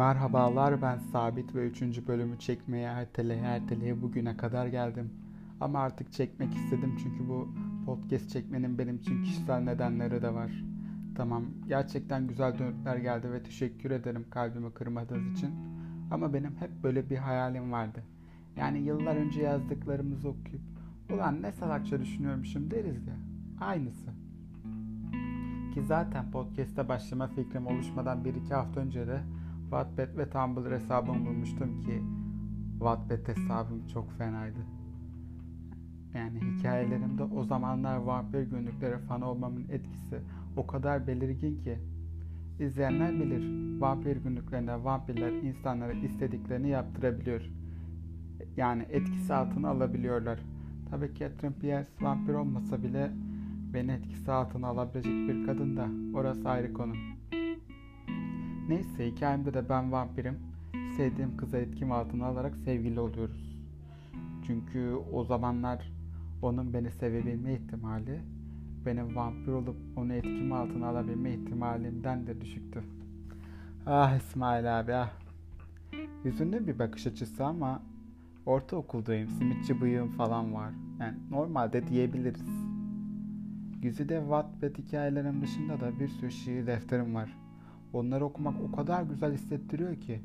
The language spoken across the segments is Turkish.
Merhabalar ben Sabit ve 3. bölümü çekmeye erteleye erteleye bugüne kadar geldim. Ama artık çekmek istedim çünkü bu podcast çekmenin benim için kişisel nedenleri de var. Tamam gerçekten güzel dönütler geldi ve teşekkür ederim kalbimi kırmadığınız için. Ama benim hep böyle bir hayalim vardı. Yani yıllar önce yazdıklarımızı okuyup ulan ne salakça düşünüyormuşum deriz ya. Aynısı. Ki zaten podcast'a başlama fikrim oluşmadan 1-2 hafta önce de Wattpad ve Tumblr hesabımı bulmuştum ki Wattpad hesabım çok fenaydı. Yani hikayelerimde o zamanlar vampir günlükleri fan olmamın etkisi o kadar belirgin ki izleyenler bilir. Vampir günlüklerinde vampirler insanlara istediklerini yaptırabiliyor. Yani etkisi altına alabiliyorlar. Tabii Catherine Pierce vampir olmasa bile beni etkisi altına alabilecek bir kadın da orası ayrı konu. Neyse hikayemde de ben vampirim. Sevdiğim kıza etkim altına alarak sevgili oluyoruz. Çünkü o zamanlar onun beni sevebilme ihtimali benim vampir olup onu etkim altına alabilme ihtimalimden de düşüktü. Ah İsmail abi ah. Yüzünde bir bakış açısı ama ortaokuldayım. Simitçi bıyığım falan var. Yani normalde diyebiliriz. Güzide Wattpad hikayelerim dışında da bir sürü şiir defterim var. Onları okumak o kadar güzel hissettiriyor ki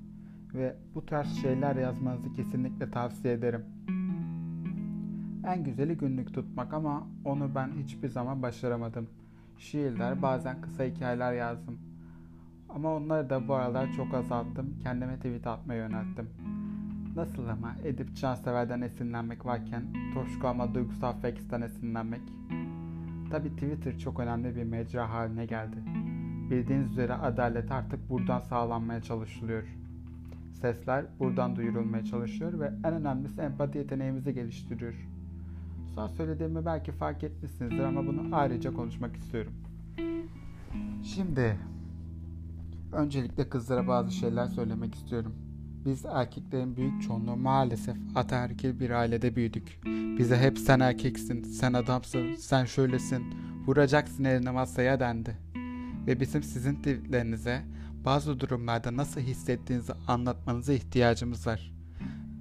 ve bu tarz şeyler yazmanızı kesinlikle tavsiye ederim. En güzeli günlük tutmak ama onu ben hiçbir zaman başaramadım. Şiirler, bazen kısa hikayeler yazdım. Ama onları da bu aralar çok azalttım. Kendime tweet atmaya yönelttim. Nasıl ama Edip Cansever'den esinlenmek varken Toşku ama duygusal fakisten esinlenmek. Tabi Twitter çok önemli bir mecra haline geldi. Bildiğiniz üzere adalet artık buradan sağlanmaya çalışılıyor. Sesler buradan duyurulmaya çalışıyor ve en önemlisi empati yeteneğimizi geliştiriyor. Son söylediğimi belki fark etmişsinizdir ama bunu ayrıca konuşmak istiyorum. Şimdi öncelikle kızlara bazı şeyler söylemek istiyorum. Biz erkeklerin büyük çoğunluğu maalesef ataerkil bir ailede büyüdük. Bize hep sen erkeksin, sen adamsın, sen şöylesin, vuracaksın eline masaya dendi. Ve bizim sizin tweetlerinize bazı durumlarda nasıl hissettiğinizi anlatmanıza ihtiyacımız var.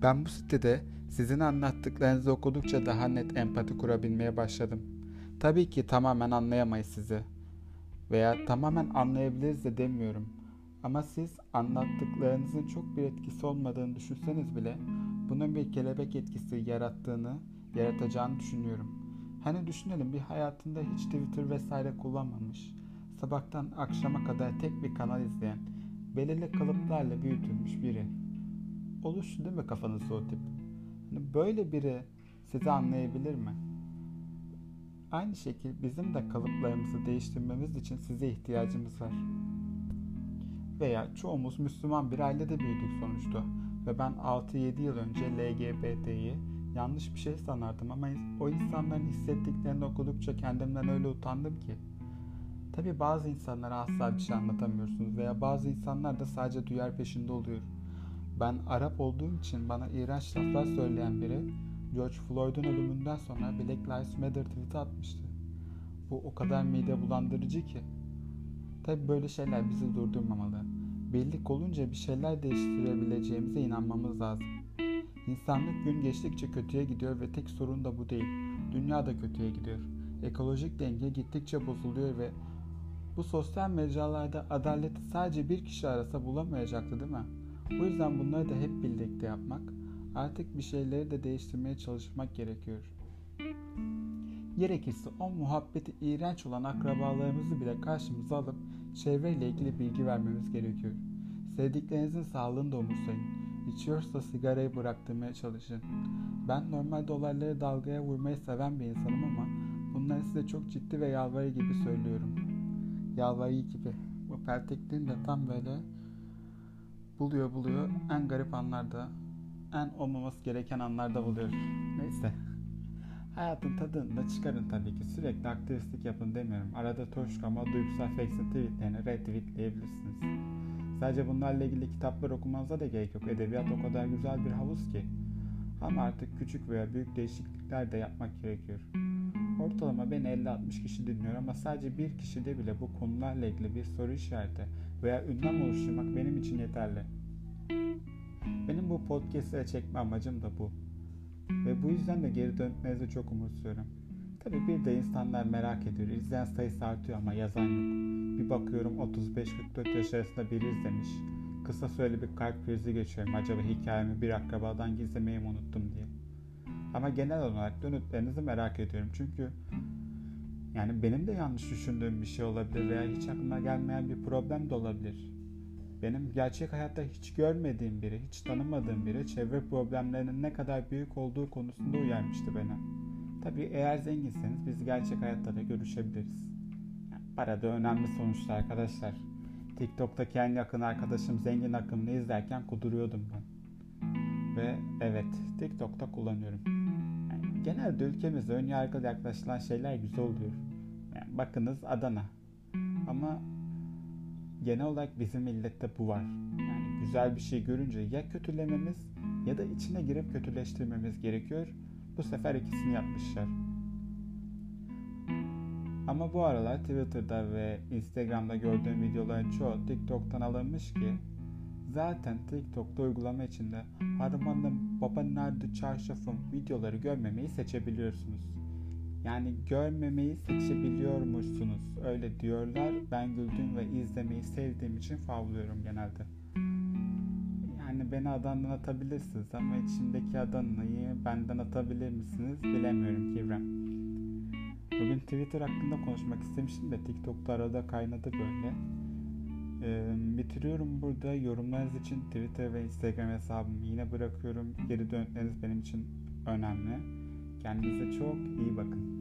Ben bu sitede sizin anlattıklarınızı okudukça daha net empati kurabilmeye başladım. Tabii ki tamamen anlayamayız sizi. Veya tamamen anlayabiliriz de demiyorum. Ama siz anlattıklarınızın çok bir etkisi olmadığını düşünseniz bile bunun bir kelebek etkisi yarattığını, yaratacağını düşünüyorum. Hani düşünelim bir hayatında hiç Twitter vesaire kullanmamış, sabahtan akşama kadar tek bir kanal izleyen, belirli kalıplarla büyütülmüş biri. Oluştu değil mi kafanızda o tip? Hani böyle biri sizi anlayabilir mi? Aynı şekilde bizim de kalıplarımızı değiştirmemiz için size ihtiyacımız var. Veya çoğumuz Müslüman bir ailede büyüdük sonuçta. Ve ben 6-7 yıl önce LGBT'yi yanlış bir şey sanardım ama o insanların hissettiklerini okudukça kendimden öyle utandım ki. Tabi bazı insanlara asla bir şey anlatamıyorsunuz veya bazı insanlar da sadece duyar peşinde oluyor. Ben Arap olduğum için bana iğrenç laflar söyleyen biri George Floyd'un ölümünden sonra Black Lives Matter tweet'i atmıştı. Bu o kadar mide bulandırıcı ki. Tabi böyle şeyler bizi durdurmamalı. Birlik olunca bir şeyler değiştirebileceğimize inanmamız lazım. İnsanlık gün geçtikçe kötüye gidiyor ve tek sorun da bu değil. Dünya da kötüye gidiyor. Ekolojik denge gittikçe bozuluyor ve bu sosyal mecralarda adaleti sadece bir kişi arasa bulamayacaktı değil mi? Bu yüzden bunları da hep birlikte yapmak, artık bir şeyleri de değiştirmeye çalışmak gerekiyor. Gerekirse o muhabbeti iğrenç olan akrabalarımızı bile karşımıza alıp çevreyle ilgili bilgi vermemiz gerekiyor. Sevdiklerinizin sağlığını da umursayın. İçiyorsa sigarayı bıraktırmaya çalışın. Ben normalde olayları dalgaya vurmayı seven bir insanım ama bunları size çok ciddi ve yalvarı gibi söylüyorum. Yalvarı gibi. Bu peltekliğin de tam böyle buluyor buluyor en garip anlarda, en olmaması gereken anlarda buluyor. Neyse. Hayatın tadını da çıkarın tabii ki. Sürekli aktivistlik yapın demiyorum. Arada toşkama, duygusal feksin tweetlerini retweetleyebilirsiniz. Sadece bunlarla ilgili kitaplar okumanıza da gerek yok. Edebiyat o kadar güzel bir havuz ki. Ama artık küçük veya büyük değişiklikler de yapmak gerekiyor. Ortalama beni 50-60 kişi dinliyor ama sadece bir kişide bile bu konularla ilgili bir soru işareti veya ünlem oluşturmak benim için yeterli. Benim bu podcast'e çekme amacım da bu. Ve bu yüzden de geri dönmenizi çok umutsuyorum. Tabi bir de insanlar merak ediyor. İzleyen sayısı artıyor ama yazan yok. Bir bakıyorum 35-44 yaş arasında biri izlemiş. Kısa süreli bir kalp krizi geçiyorum. Acaba hikayemi bir akrabadan gizlemeyi mi unuttum diye. Ama genel olarak dönütlerinizi merak ediyorum. Çünkü yani benim de yanlış düşündüğüm bir şey olabilir veya hiç aklıma gelmeyen bir problem de olabilir. Benim gerçek hayatta hiç görmediğim biri, hiç tanımadığım biri çevre problemlerinin ne kadar büyük olduğu konusunda uyarmıştı beni. Tabii eğer zenginseniz biz gerçek hayatta da görüşebiliriz. Para da önemli sonuçta arkadaşlar. TikTok'taki en yakın arkadaşım zengin akımını izlerken kuduruyordum ben. Ve evet TikTok'ta kullanıyorum. Genelde ülkemizde ön yargılı yaklaşılan şeyler güzel oluyor. Yani bakınız Adana. Ama genel olarak bizim millette bu var. Yani güzel bir şey görünce ya kötülememiz ya da içine girip kötüleştirmemiz gerekiyor. Bu sefer ikisini yapmışlar. Ama bu aralar Twitter'da ve Instagram'da gördüğüm videoların çoğu TikTok'tan alınmış ki zaten TikTok'ta uygulama içinde harmanım, baba nerede çarşafım videoları görmemeyi seçebiliyorsunuz. Yani görmemeyi seçebiliyormuşsunuz. Öyle diyorlar. Ben güldüğüm ve izlemeyi sevdiğim için favlıyorum genelde. Yani beni adandan atabilirsiniz ama içindeki Adana'yı benden atabilir misiniz bilemiyorum Kivrem. Bugün Twitter hakkında konuşmak istemiştim de TikTok'ta arada kaynadı böyle. Ee, bitiriyorum burada. Yorumlarınız için Twitter ve Instagram hesabımı yine bırakıyorum. Geri dönükleriniz benim için önemli. Kendinize çok iyi bakın.